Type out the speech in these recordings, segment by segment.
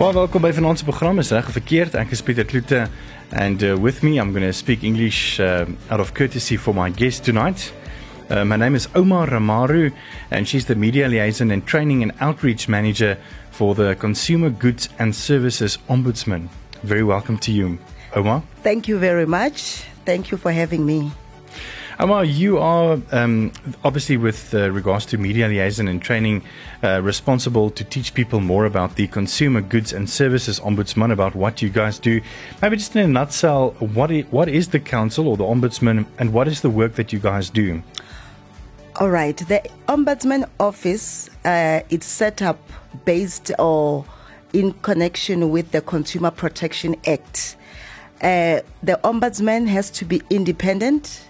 Well, welkom by se program. Is reg of verkeerd? Ek is Pieter Kloete and uh, with me I'm going to speak English uh, out of courtesy for my guest tonight. Uh, my name is Ouma Ramaru and she's the media liaison and training and outreach manager for the Consumer Goods and Services Ombudsman. Very welcome to you, Ouma. Thank you very much. Thank you for having me. Ouma, you are um, obviously, with uh, regards to media liaison and training, uh, responsible to teach people more about the Consumer Goods and Services Ombudsman, about what you guys do. Maybe just in a nutshell, what is, what is the Council or the Ombudsman, and what is the work that you guys do? All right. The Ombudsman Office uh, it's set up based or in connection with the Consumer Protection Act. Uh, the Ombudsman has to be independent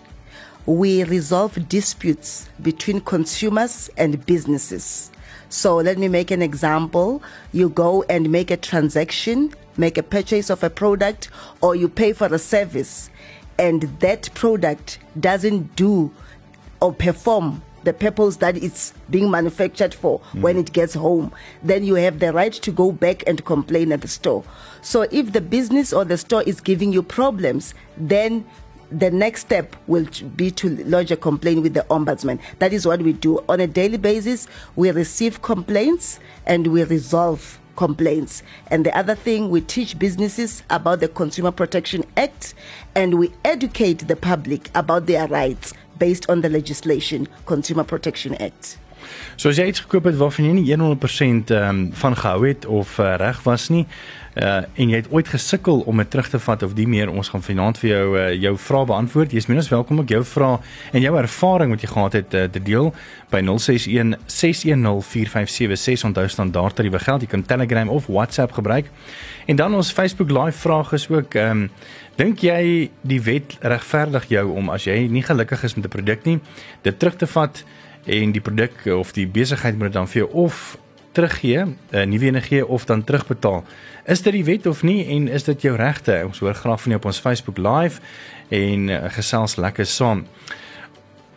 we resolve disputes between consumers and businesses. So let me make an example. You go and make a transaction, make a purchase of a product, or you pay for a service, and that product doesn't do or perform the purpose that it's being manufactured for mm. when it gets home, then you have the right to go back and complain at the store. So if the business or the store is giving you problems, then the next step will be to lodge a complaint with the ombudsman. That is what we do on a daily basis. We receive complaints and we resolve complaints. And the other thing, we teach businesses about the Consumer Protection Act and we educate the public about their rights based on the legislation, Consumer Protection Act. So as jy iets gekoop het waarvan jy nie 100% um, van gehou het of uh, reg was nie, uh en jy het ooit gesukkel om dit terug te vat of die meer ons gaan vanaand vir jou uh, jou vrae beantwoord. Jy is minstens welkom om jou vrae en jou ervaring wat jy gehad het uh, te deel by 061 610 4576 onthou standaard tariewe geld. Jy kan Telegram of WhatsApp gebruik. En dan ons Facebook live vraag is ook ehm um, dink jy die wet regverdig jou om as jy nie gelukkig is met 'n produk nie, dit terug te vat en die produk of die besigheid moet dit dan vir jou of teruggee, uh, nuwe een gee of dan terugbetaal. Is dit die wet of nie en is dit jou regte? Ons hoor graag van jou op ons Facebook live en uh, gesels lekker saam.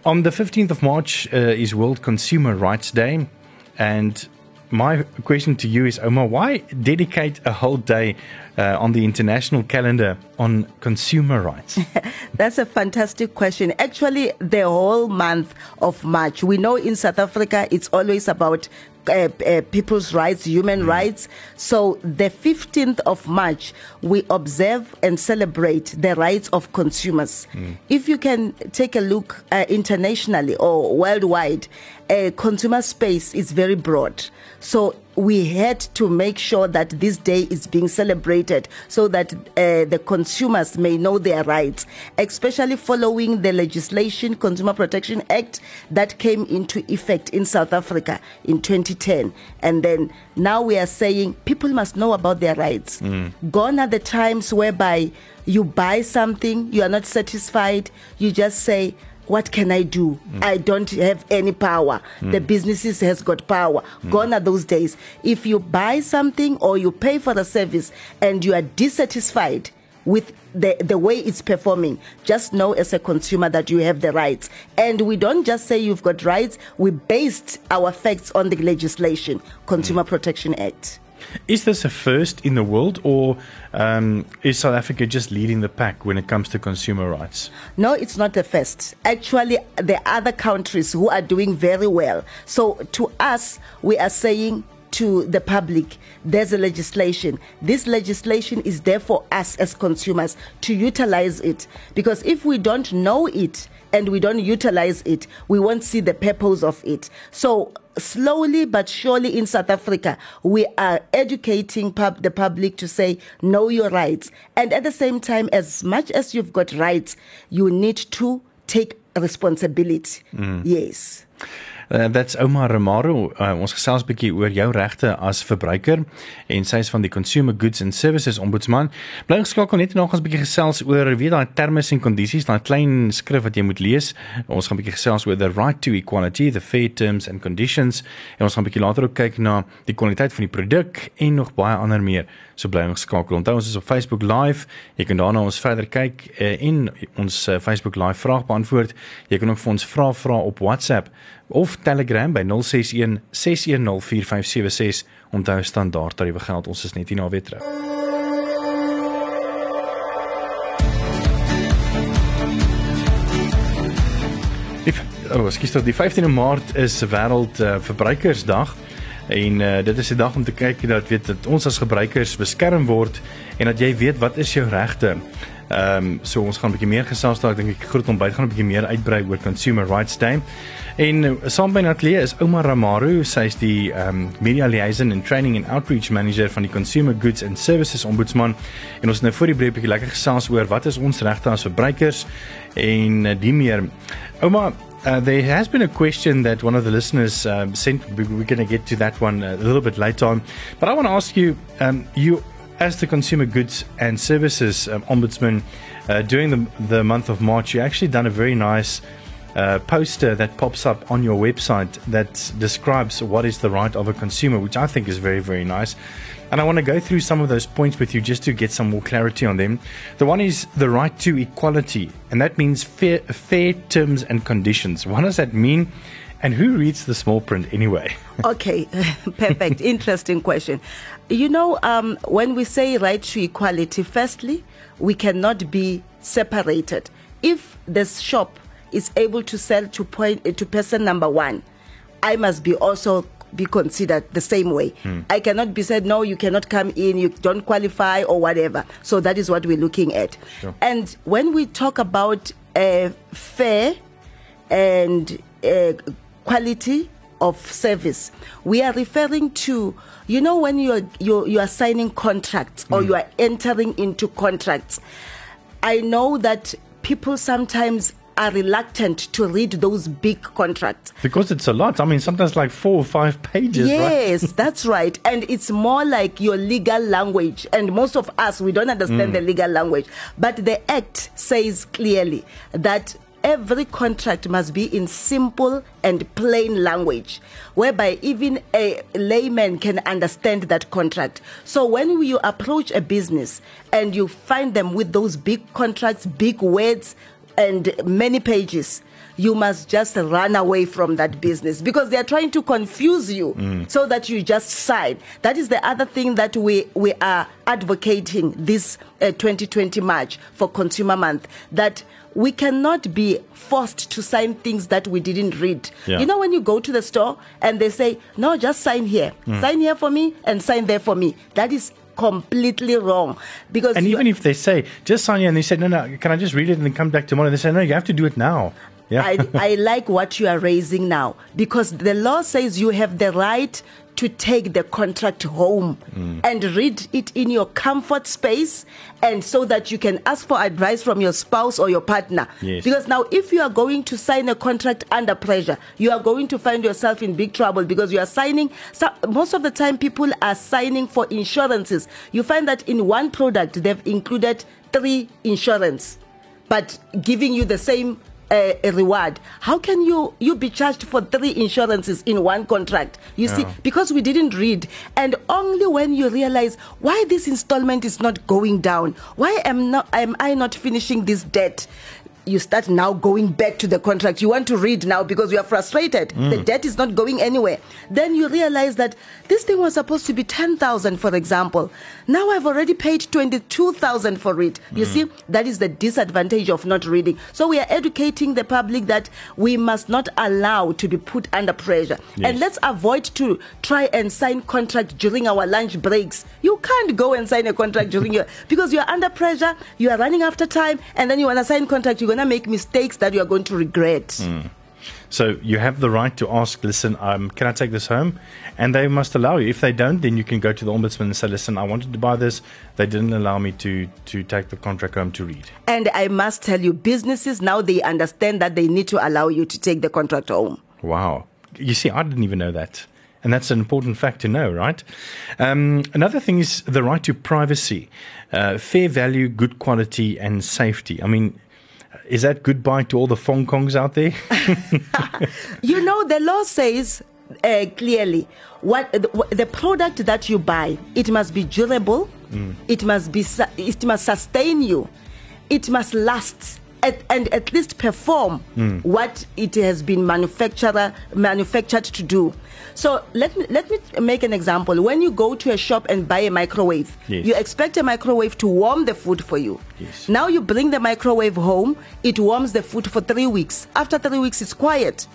On the 15th of March uh, is World Consumer Rights Day and my question to you is Ouma why dedicate a whole day uh, on the international calendar on consumer rights? That's a fantastic question. Actually, the whole month of March, we know in South Africa it's always about uh, uh, people's rights, human mm. rights. So the 15th of March, we observe and celebrate the rights of consumers. Mm. If you can take a look uh, internationally or worldwide, uh, consumer space is very broad. So we had to make sure that this day is being celebrated so that uh, the consumers may know their rights, especially following the legislation, Consumer Protection Act, that came into effect in South Africa in 2010. And then now we are saying people must know about their rights. Mm. Gone are the times whereby you buy something, you are not satisfied, you just say, what can I do? Mm. I don't have any power. Mm. The businesses has got power. Mm. Gone are those days. If you buy something or you pay for the service and you are dissatisfied with the, the way it's performing, just know as a consumer that you have the rights. And we don't just say you've got rights, we based our facts on the legislation, Consumer mm. Protection Act. Is this a first in the world, or um, is South Africa just leading the pack when it comes to consumer rights? No, it's not the first. Actually, there are other countries who are doing very well. So, to us, we are saying to the public there's a legislation. This legislation is there for us as consumers to utilize it. Because if we don't know it, and we don't utilize it, we won't see the purpose of it. So slowly but surely in South Africa, we are educating pub- the public to say, know your rights. And at the same time, as much as you've got rights, you need to take responsibility. Mm. Yes. Uh, that's Omar Romaro. Uh, ons gesels 'n bietjie oor jou regte as verbruiker en sy is van die Consumer Goods and Services Ombudsman. Bly geskakel net nog ons 'n bietjie gesels oor weet daai terme en kondisies, daai klein skrif wat jy moet lees. Ons gaan 'n bietjie gesels oor the right to equality, the fair terms and conditions en ons gaan 'n bietjie later ook kyk na die kwaliteit van die produk en nog baie ander meer. So bly geskakel. Onthou ons is op Facebook Live. Jy kan daarna ons verder kyk uh, en ons uh, Facebook Live vraag beantwoord. Jy kan ook vir ons vra vra op WhatsApp of Telegram by 061 610 4576. Onthou standaard tariewe geld. Ons is net hier na weer terug. Oh, ekskuus tog die 15de Maart is wêreld uh, verbruikersdag en uh, dit is 'n dag om te kyk dat weet dat ons as gebruikers beskerm word en dat jy weet wat is jou regte. Ehm um, so ons gaan 'n bietjie meer gesels daar, ek dink ek groot ontbyt gaan 'n bietjie meer uitbrei oor Consumer Rights Day. En uh, saam by Natalie is Ouma Ramaru, sy is die um, Media Liaison and Training and Outreach Manager van die Consumer Goods and Services Ombudsman. En ons het nou voor die breek 'n lekker gesels oor wat is ons regte as verbruikers en uh, die meer. Ouma, Uh, there has been a question that one of the listeners um, sent. We're going to get to that one a little bit later on. But I want to ask you, um, you as the Consumer Goods and Services um, Ombudsman, uh, during the, the month of March, you actually done a very nice uh, poster that pops up on your website that describes what is the right of a consumer, which I think is very, very nice. And I want to go through some of those points with you just to get some more clarity on them. The one is the right to equality, and that means fair, fair terms and conditions. What does that mean? And who reads the small print anyway? okay, perfect. Interesting question. You know, um, when we say right to equality, firstly, we cannot be separated. If this shop is able to sell to point to person number one, I must be also be considered the same way. Hmm. I cannot be said, no, you cannot come in, you don't qualify or whatever. So that is what we're looking at. Sure. And when we talk about uh, fair and uh, quality of service, we are referring to, you know, when you're, you're, you are signing contracts or mm. you are entering into contracts. I know that people sometimes are reluctant to read those big contracts because it's a lot. I mean, sometimes like four or five pages. Yes, right? that's right. And it's more like your legal language. And most of us, we don't understand mm. the legal language. But the Act says clearly that every contract must be in simple and plain language, whereby even a layman can understand that contract. So when you approach a business and you find them with those big contracts, big words, and many pages, you must just run away from that business because they are trying to confuse you mm. so that you just sign. That is the other thing that we, we are advocating this uh, 2020 March for Consumer Month that we cannot be forced to sign things that we didn't read. Yeah. You know, when you go to the store and they say, no, just sign here, mm. sign here for me and sign there for me. That is completely wrong. Because and even if they say just sign and they say no no can i just read it and then come back tomorrow? They say no you have to do it now yeah I, I like what you are raising now because the law says you have the right to take the contract home mm. and read it in your comfort space and so that you can ask for advice from your spouse or your partner yes. because now if you are going to sign a contract under pressure you are going to find yourself in big trouble because you are signing so most of the time people are signing for insurances you find that in one product they've included three insurance but giving you the same a, a, reward. How can you you be charged for three insurances in one contract? You yeah. see, because we didn't read, and only when you realize why this installment is not going down, why am not am I not finishing this debt? You start now going back to the contract. You want to read now because you are frustrated. Mm. The debt is not going anywhere. Then you realize that this thing was supposed to be 10,000, for example. Now I've already paid 22,000 for it. You mm. see, that is the disadvantage of not reading. So we are educating the public that we must not allow to be put under pressure. Yes. And let's avoid to try and sign contract during our lunch breaks. You can't go and sign a contract during your, because you are under pressure, you are running after time, and then you want to sign contract, you going to make mistakes that you are going to regret. Mm. So you have the right to ask, listen, um, can I take this home? And they must allow you. If they don't, then you can go to the ombudsman and say, listen, I wanted to buy this. They didn't allow me to, to take the contract home to read. And I must tell you, businesses now they understand that they need to allow you to take the contract home. Wow. You see, I didn't even know that. And that's an important fact to know, right? Um, another thing is the right to privacy, uh, fair value, good quality, and safety. I mean, is that goodbye to all the Fong Kongs out there? you know, the law says uh, clearly what the, the, product that you buy it must be durable, mm. it must be it must sustain you, it must last. At, and at least perform mm. what it has been manufacturer manufactured to do. So let me let me make an example. When you go to a shop and buy a microwave, yes. you expect a microwave to warm the food for you. Yes. Now you bring the microwave home, it warms the food for 3 weeks. After 3 weeks it's quiet.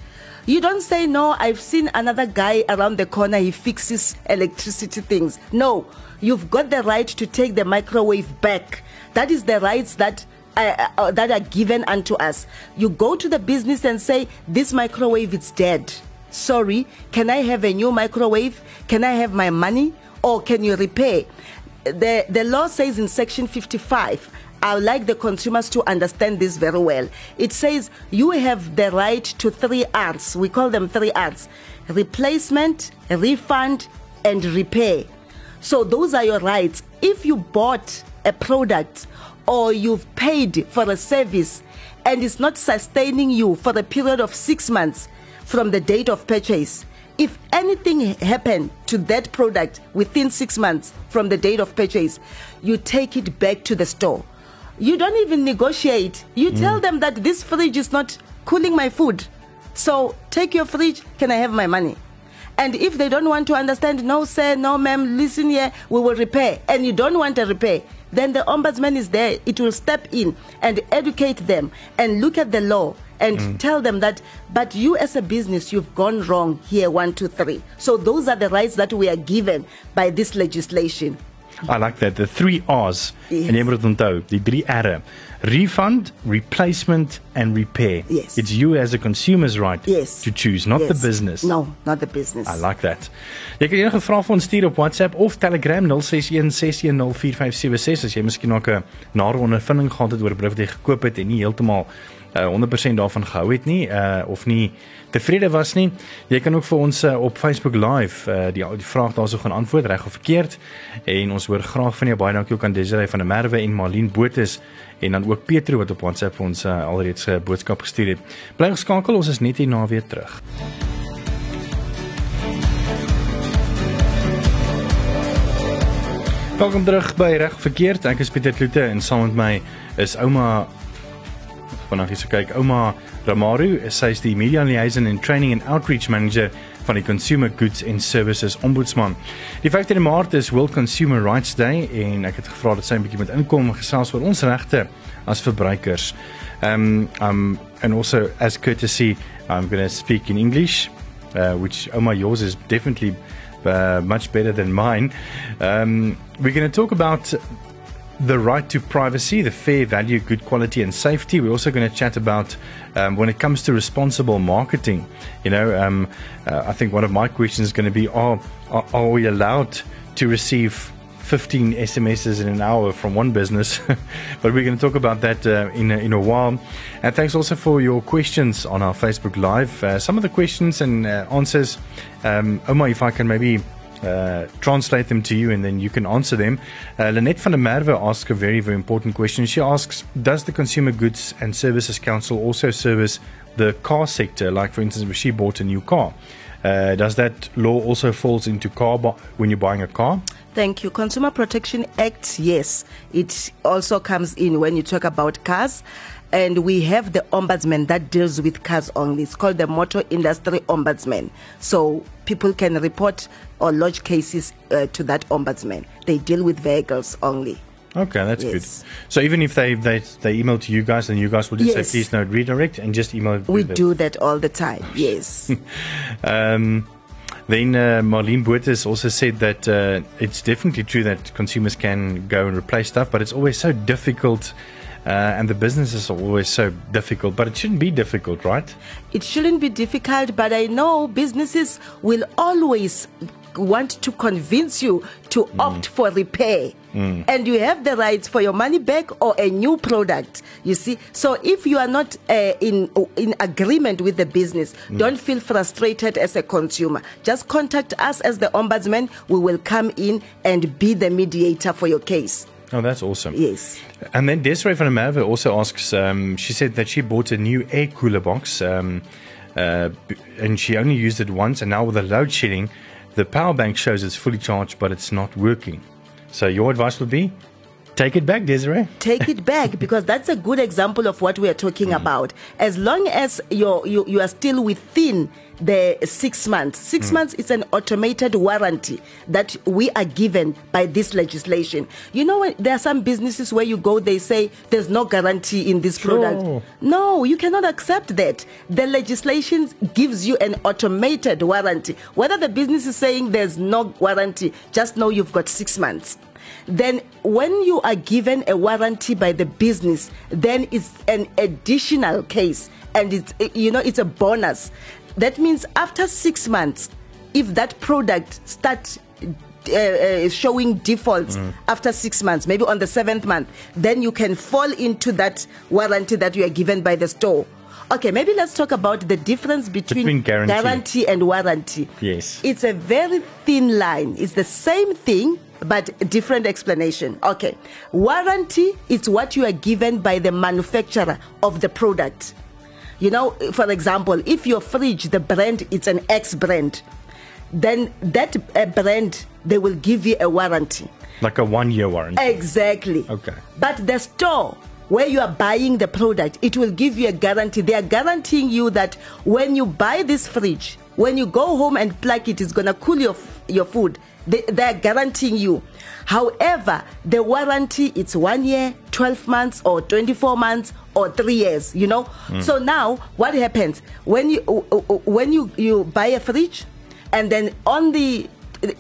You don't say no, I've seen another guy around the corner he fixes electricity things. No, you've got the right to take the microwave back. That is the rights that uh, uh, that are given unto us. You go to the business and say, This microwave is dead. Sorry, can I have a new microwave? Can I have my money? Or can you repair? The, the law says in section 55, I would like the consumers to understand this very well. It says you have the right to three R's. We call them three R's replacement, refund, and repair. So those are your rights. If you bought a product or you've paid for a service and it's not sustaining you for a period of six months from the date of purchase, if anything happened to that product within six months from the date of purchase, you take it back to the store. You don't even negotiate. You mm. tell them that this fridge is not cooling my food. So take your fridge. Can I have my money? And if they don't want to understand, no, sir, no, ma'am, listen here, we will repair. And you don't want a repair, then the ombudsman is there. It will step in and educate them and look at the law and mm. tell them that, but you as a business, you've gone wrong here, one, two, three. So those are the rights that we are given by this legislation. I like that. The three R's. Yes. En jy moet onthou, die drie R's. Refund, replacement and repair. Yes. It's you as a consumer's right yes. to choose, not yes. the business. No, not the business. I like that. Jy kan enige vrae vir ons stuur op WhatsApp of Telegram 0616104576 as jy miskien nog 'n nare ondervinding gehad het oor 'n brief wat jy gekoop het en nie heeltemal uh, 100% daarvan gehou het nie uh, of nie tevrede was nie. Jy kan ook vir ons uh, op Facebook Live uh, die die vraag daarso gaan antwoord reg of verkeerd en ons hoor graag van jou. Baie dankie ook aan Desiree van der Merwe en Marlene Botus en dan ook Petro wat op WhatsApp vir ons uh, alreeds 'n uh, boodskap gestuur het. Bly geskakel, ons is net hier na weer terug. Welkom terug by Reg Verkeerd. Ek is Pieter Kloete en saam met my is ouma Vanaand hier so kyk ouma Ramaru, sy is die Media Liaison and Training and Outreach Manager van die Consumer Goods and Services Ombudsman. Die 15de Maart is World Consumer Rights Day en ek het gevra dat sy 'n bietjie met inkom gesels oor ons regte as verbruikers. Um um and also as courtesy I'm going to speak in English uh, which my yours is definitely uh, much better than mine. Um we're going to talk about the right to privacy, the fair value, good quality, and safety. We're also going to chat about um, when it comes to responsible marketing. You know, um, uh, I think one of my questions is going to be: Are are, are we allowed to receive 15 SMSs in an hour from one business, but we're going to talk about that uh, in, a, in a while. And thanks also for your questions on our Facebook Live. Uh, some of the questions and uh, answers, um, Ouma, if I can maybe uh, translate them to you and then you can answer them. Uh, Lynette van der Merwe asks a very, very important question. She asks Does the Consumer Goods and Services Council also service the car sector? Like, for instance, if she bought a new car, uh, does that law also falls into car bu- when you're buying a car? Thank you. Consumer Protection Act, yes, it also comes in when you talk about cars and we have the ombudsman that deals with cars only. It's called the Motor Industry Ombudsman. So people can report or lodge cases uh, to that ombudsman. They deal with vehicles only. Okay, that's yes. good. So even if they, they they email to you guys, and you guys will just yes. say, please no redirect, and just email. We do that all the time. Yes. um, then uh, Marlene Boertes also said that uh, it's definitely true that consumers can go and replace stuff, but it's always so difficult uh, and the businesses are always so difficult, but it shouldn't be difficult, right? It shouldn't be difficult, but I know businesses will always want to convince you to mm. opt for repair. Mm. And you have the rights for your money back or a new product. You see, so if you are not uh, in in agreement with the business, mm. don't feel frustrated as a consumer. Just contact us as the ombudsman. We will come in and be the mediator for your case. Oh, that's awesome. Yes. And then Desiree van Merwe also asks, um, she said that she bought a new air cooler box um, uh, and she only used it once. And now with the load shedding, the power bank shows it's fully charged, but it's not working. So your advice would be? Take it back, Desiree. take it back because that's a good example of what we are talking mm. about. As long as you're, you, you are still within the six months, six mm. months is an automated warranty that we are given by this legislation. You know, there are some businesses where you go, they say there's no guarantee in this sure. product. No, you cannot accept that. The legislation gives you an automated warranty. Whether the business is saying there's no warranty, just know you've got six months then when you are given a warranty by the business, then it's an additional case and it's you know it's a bonus. That means after six months, if that product starts uh, uh, showing defaults mm. after six months, maybe on the seventh month, then you can fall into that warranty that you are given by the store. Okay, maybe let's talk about the difference between, between guarantee. guarantee and warranty. Yes. It's a very thin line. It's the same thing, but different explanation. Okay. Warranty is what you are given by the manufacturer of the product. You know, for example, if your fridge, the brand, it's an X brand, then that uh, brand, they will give you a warranty. Like a one year warranty. Exactly. Okay. But the store, where you are buying the product, it will give you a guarantee. They are guaranteeing you that when you buy this fridge, when you go home and plug it, it's going to cool your, your food. They, they are guaranteeing you. However, the warranty it's one year, 12 months, or 24 months, or three years. You know. Mm. So now, what happens when you when you you buy a fridge, and then on the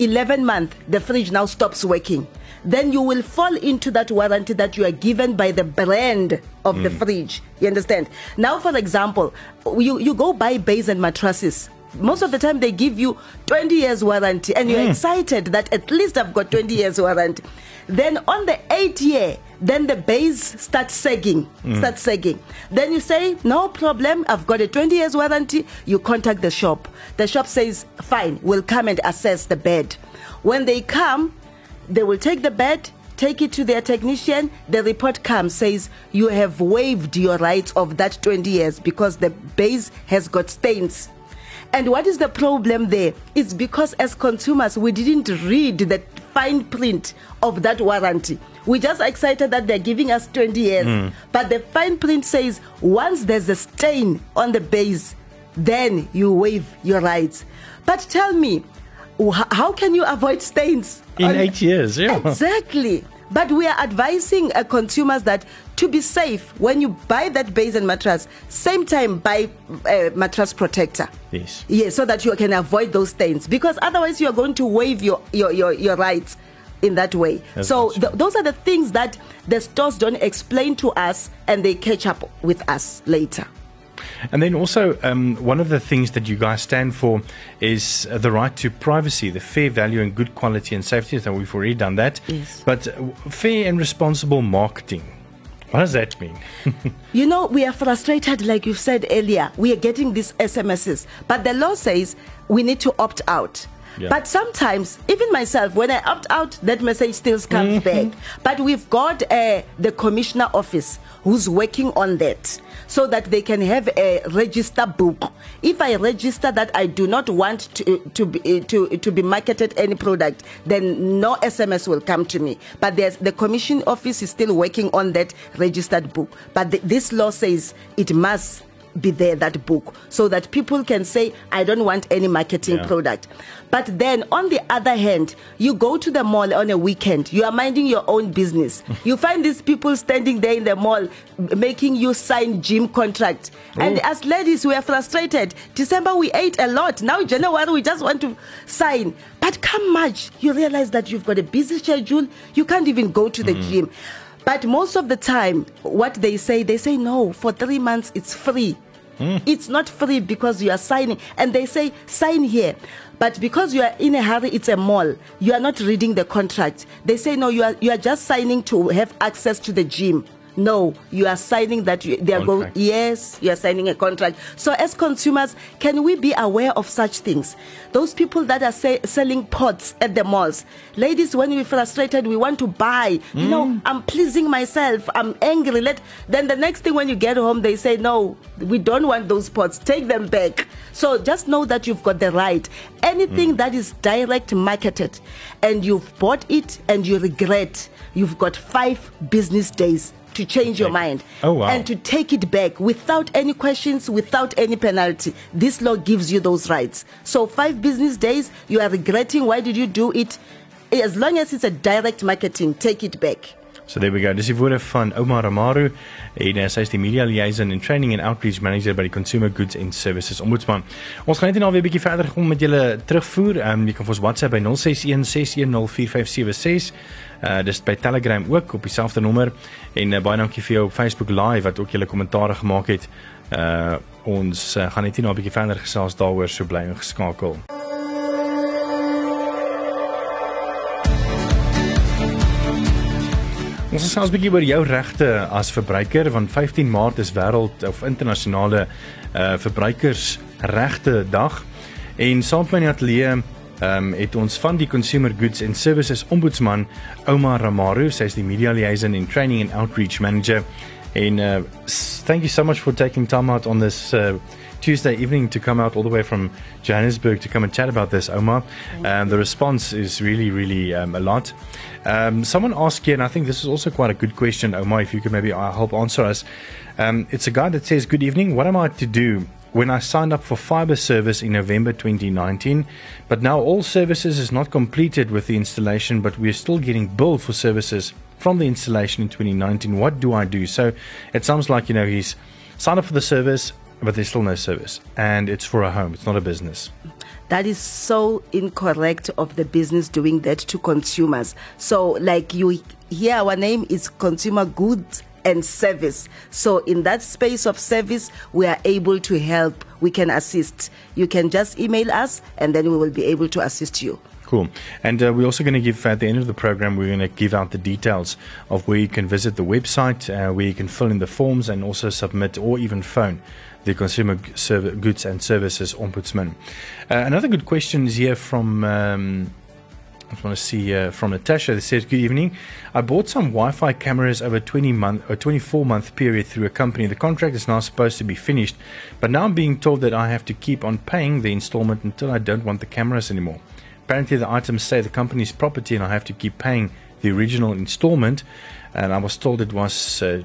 11 month the fridge now stops working then you will fall into that warranty that you are given by the brand of mm. the fridge you understand now for example you you go buy base and mattresses most of the time they give you 20 years warranty and you're mm. excited that at least I've got 20 years warranty. Then on the eighth year, then the base starts sagging, mm. starts sagging. Then you say, no problem, I've got a 20 years warranty. You contact the shop. The shop says, fine, we'll come and assess the bed. When they come, they will take the bed, take it to their technician. The report comes, says, you have waived your rights of that 20 years because the base has got stains and what is the problem there? It's because as consumers, we didn't read the fine print of that warranty. We just excited that they're giving us 20 years. Mm. But the fine print says once there's a stain on the base, then you waive your rights. But tell me, how can you avoid stains? In eight years, yeah. Exactly. But we are advising uh, consumers that to be safe, when you buy that base and mattress, same time buy a uh, mattress protector. Yes. Yes, so that you can avoid those stains. Because otherwise, you are going to waive your, your, your, your rights in that way. That's so th- those are the things that the stores don't explain to us and they catch up with us later. And then also, um, one of the things that you guys stand for is uh, the right to privacy, the fair value and good quality and safety. So we've already done that. Yes. But uh, fair and responsible marketing. What does that mean? you know, we are frustrated, like you said earlier. We are getting these SMSs, but the law says we need to opt out. Yeah. But sometimes, even myself, when I opt out, that message still comes mm-hmm. back. But we've got uh, the commissioner office who's working on that so that they can have a register book. If I register that I do not want to to be, eh, to to be marketed any product, then no SMS will come to me. But there's the commission office is still working on that registered book. But the, this law says it must be there that book so that people can say i don't want any marketing yeah. product. But then on the other hand you go to the mall on a weekend you are minding your own business. You find these people standing there in the mall making you sign gym contract. Oh. and as ladies we are frustrated. December we ate a lot. Now january we just want to sign. But come march you realize that you've got a busy schedule. You can't even go to the mm. gym but most of the time, what they say, they say, no, for three months it's free. Mm. It's not free because you are signing. And they say, sign here. But because you are in a hurry, it's a mall. You are not reading the contract. They say, no, you are, you are just signing to have access to the gym. No, you are signing that you, they are going. Yes, you are signing a contract. So, as consumers, can we be aware of such things? Those people that are say, selling pots at the malls, ladies, when we're frustrated, we want to buy. You know, mm. I'm pleasing myself. I'm angry. Let then the next thing when you get home, they say, no, we don't want those pots. Take them back. So just know that you've got the right. Anything mm. that is direct marketed, and you've bought it and you regret, you've got five business days to change your mind Oh, wow. and to take it back without any questions, without any penalty. This law gives you those rights. So, five business days, you are regretting why did you do it? As long as it's a direct marketing, take it back. So there we go. Dis die woorde van Ouma Ramaru en uh, sy is die media liaison en training and outreach manager by die Consumer Goods and Services Ombudsman. Ons gaan net nou weer 'n bietjie verder kom met julle terugvoer. Ehm um, jy kan vir ons WhatsApp by 0616104576. Uh dis by Telegram ook op dieselfde nommer en uh, baie dankie vir jou op Facebook live wat ook julle kommentare gemaak het. Uh ons uh, gaan net nou 'n bietjie verder gesels daaroor so bly ingeskakel. Ons is selfs 'n bietjie oor jou regte as verbruiker want 15 Maart is wêreld of internasionale uh verbruikersregte dag en saam met my in die ateljee ehm um, het ons van die Consumer Goods and Services Ombudsman Ouma Ramaru, sy is die media liaison and training and outreach manager and uh s- thank you so much for taking time out on this uh Tuesday evening to come out all the way from Johannesburg to come and chat about this, Omar. Um, the response is really, really um, a lot. Um, someone asked here, and I think this is also quite a good question, Ouma, if you could maybe uh, help answer us. Um, it's a guy that says, Good evening. What am I to do when I signed up for fiber service in November 2019, but now all services is not completed with the installation, but we're still getting billed for services from the installation in 2019? What do I do? So it sounds like, you know, he's signed up for the service, but there's still no service, and it's for a home, it's not a business. That is so incorrect of the business doing that to consumers. So, like you hear, our name is Consumer Goods and Service. So, in that space of service, we are able to help. We can assist. You can just email us, and then we will be able to assist you. Cool. And uh, we're also going to give, at the end of the program, we're going to give out the details of where you can visit the website, uh, where you can fill in the forms and also submit or even phone the Consumer Goods and Services Ombudsman. Uh, another good question is here from. Um, I want to see uh, from Natasha. They said, "Good evening. I bought some Wi-Fi cameras over 20 month or 24 month period through a company. The contract is now supposed to be finished, but now I'm being told that I have to keep on paying the installment until I don't want the cameras anymore. Apparently, the items say the company's property, and I have to keep paying the original installment. And I was told it was uh,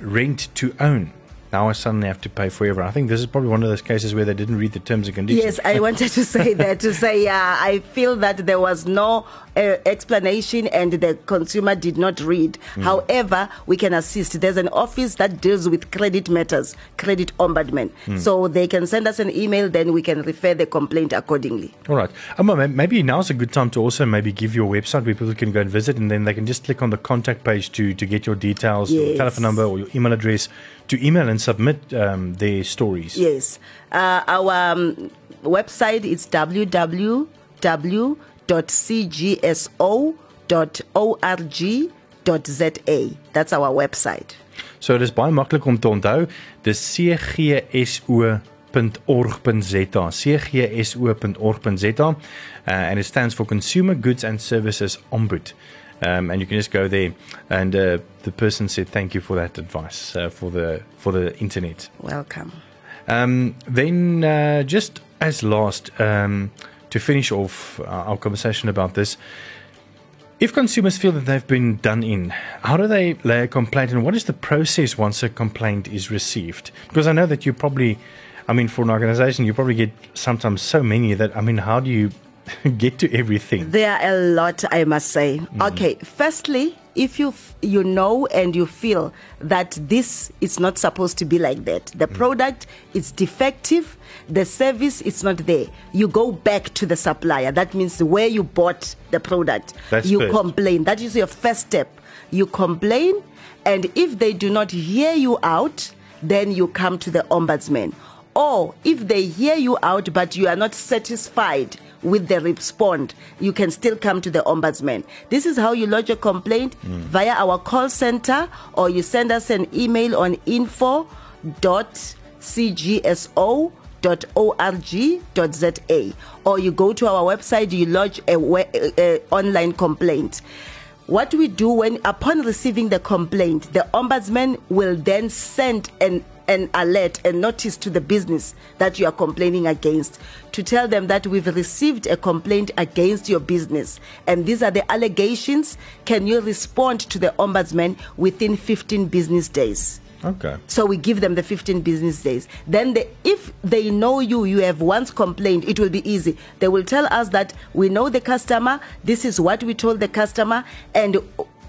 rent to own. Now I suddenly have to pay forever. I think this is probably one of those cases where they didn't read the terms and conditions. Yes, I wanted to say that to say uh, I feel that there was no uh, explanation and the consumer did not read. However, we can assist. There's an office that deals with credit matters, credit ombudsman. So they can send us an email, then we can refer the complaint accordingly. All right. Um, ma- maybe now's a good time to also maybe give your website where people can go and visit, and then they can just click on the contact page to to get your details, your telephone number, or your email address to email and submit um, their stories. Yes. Uh, our um, website is www.cgso.org.za. That's our website. So dis baie maklik om te onthou. Dis cgso.org.za. cgso.org.za. Uh, and it stands for Consumer Goods and Services Ombud. Um, and you can just go there, and uh, the person said, "Thank you for that advice uh, for the for the internet." Welcome. Um, then, uh, just as last, um, to finish off uh, our conversation about this, if consumers feel that they've been done in, how do they lay a complaint and what is the process once a complaint is received? Because I know that you probably, I mean, for an organization, you probably get sometimes so many that, I mean, how do you get to everything? There are a lot, I must say. Mm-hmm. Okay, firstly, if you f- you know and you feel that this is not supposed to be like that, the mm. product is defective, the service is not there, you go back to the supplier. That means where you bought the product. That's you first. complain. That is your first step. You complain, and if they do not hear you out, then you come to the ombudsman. Or if they hear you out but you are not satisfied with the respond, you can still come to the ombudsman. This is how you lodge a complaint mm. via our call center or you send us an email on info.cgso.org.za or you go to our website, you lodge a, a, a online complaint. What we do when, upon receiving the complaint, the ombudsman will then send an an alert, and notice to the business that you are complaining against to tell them that we've received a complaint against your business and these are the allegations. Can you respond to the ombudsman within 15 business days? Okay. So we give them the 15 business days. Then they, if they know you, you have once complained, it will be easy. They will tell us that we know the customer, this is what we told the customer, and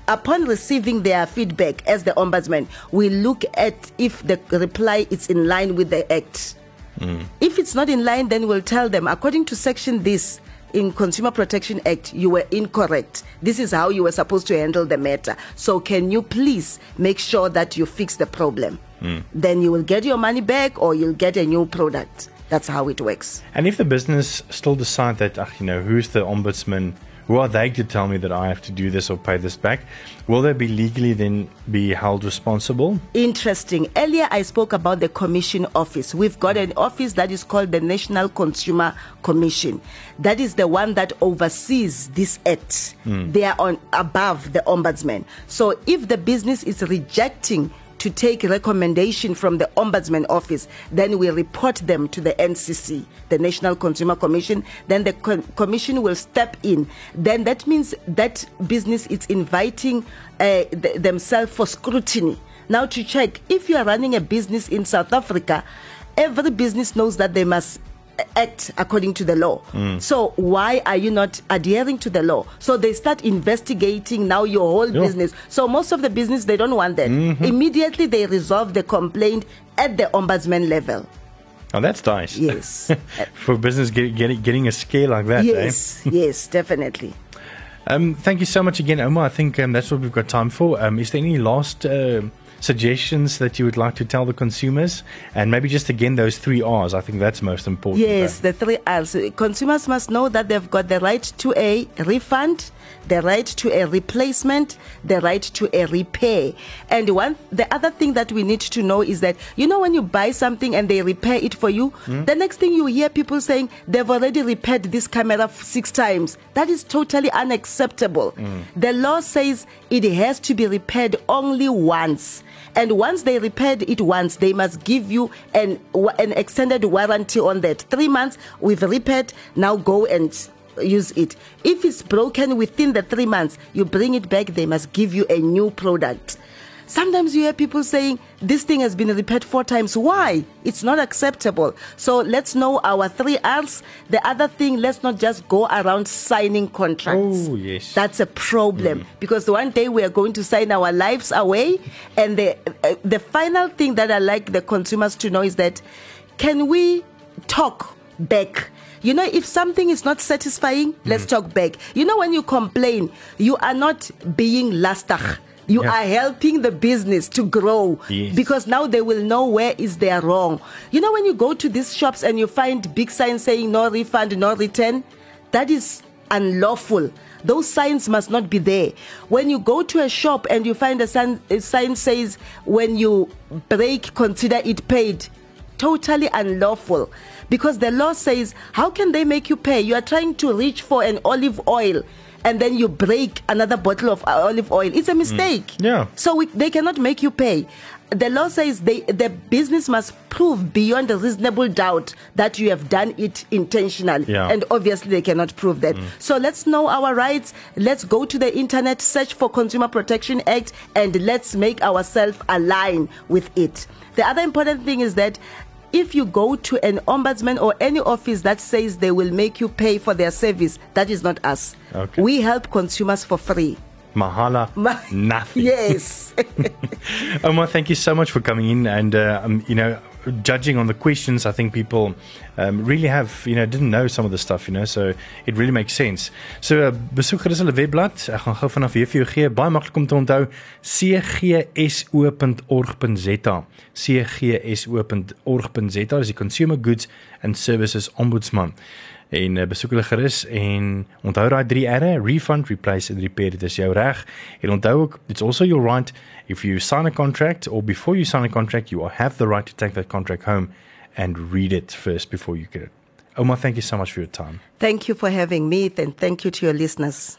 upon receiving their feedback as the ombudsman, we look at if the reply is in line with the act. Mm. If it's not in line, then we'll tell them, according to section this, in Consumer Protection Act, you were incorrect. This is how you were supposed to handle the matter. So can you please make sure that you fix the problem? Mm. Then you will get your money back or you'll get a new product. That's how it works. And if the business still decide that, you know, who's the ombudsman who are they to tell me that I have to do this or pay this back? Will they be legally then be held responsible? Interesting. Earlier I spoke about the Commission Office. We've got an office that is called the National Consumer Commission. That is the one that oversees this act. Mm. They are on above the ombudsman. So if the business is rejecting to take recommendation from the ombudsman office. Then we report them to the ncc the national consumer commission. Then the co- commission will step in. Then that means that business is inviting uh, th- themselves for scrutiny. Now to check if you are running a business in south africa every business knows that they must act according to the law. Mm. So why are you not adhering to the law? So they start investigating now your whole yeah. business. So most of the business they don't want that. Mm-hmm. Immediately they resolve the complaint at the ombudsman level. Oh, that's nice. Yes. For business get, get, getting a scale like that. Yes, eh? yes, definitely. Um, thank you so much again, Ouma. I think um, that's what we've got time for. Um, is there any last uh, suggestions that you would like to tell the consumers? And maybe just again, those three R's. I think that's most important. Yes, the three R's. Consumers must know that they've got the right to a refund, the right to a replacement, the right to a repair. And one, the other thing that we need to know is that, you know, when you buy something and they repair it for you, mm. the next thing you hear people saying they've already repaired this camera six times. That is totally unacceptable. Mm. The law says it has to be repaired only once. And once they repaired it once, they must give you an, an extended warranty on that. Three months, we've repaired, now go and use it. If it's broken within the three months, you bring it back, they must give you a new product. Sometimes you hear people saying this thing has been repaired four times. Why? It's not acceptable. So let's know our three R's. The other thing, let's not just go around signing contracts. Oh, yes. That's a problem mm. because one day we are going to sign our lives away. And the, uh, the final thing that I like the consumers to know is that can we talk back? You know, if something is not satisfying, mm. let's talk back. You know, when you complain, you are not being lastig you yeah. are helping the business to grow yes. because now they will know where is their wrong. You know when you go to these shops and you find big signs saying no refund no return that is unlawful. Those signs must not be there. When you go to a shop and you find a sign, a sign says when you break consider it paid totally unlawful. Because the law says how can they make you pay? You are trying to reach for an olive oil and then you break another bottle of olive oil. It's a mm. mistake. Mm. Yeah. So we, they cannot make you pay. The law says they, the business must prove beyond a reasonable doubt that you have done it intentionally. Yeah. And obviously they cannot prove that. Mm. So let's know our rights. Let's go to the internet, search for Consumer Protection Act, and let's make ourselves align with it. The other important thing is that if you go to an ombudsman or any office that says they will make you pay for their service, that is not us. Okay. We help consumers for free. Mahala, Ma- nothing. Yes. Ouma, thank you so much for coming in. And, uh, um, you know, judging on the questions, I think people um, really have, you know, didn't know some of the stuff, you know, so it really makes sense. So, uh, besoek gerus hulle webblad. Ek gaan gou vanaf hier vir jou gee. Baie maklik om te onthou: cgso.org.za. cgso.org.za is die Consumer Goods and Services Ombudsman. en uh, besoek hulle gerus en onthou daai 3 R'e, refund, replace and repair. Dit is jou reg. En onthou ook it's also your right if you sign a contract or before you sign a contract you have the right to take that contract home and read it first before you get it. Ouma, thank you so much for your time. Thank you for having me and thank you to your listeners.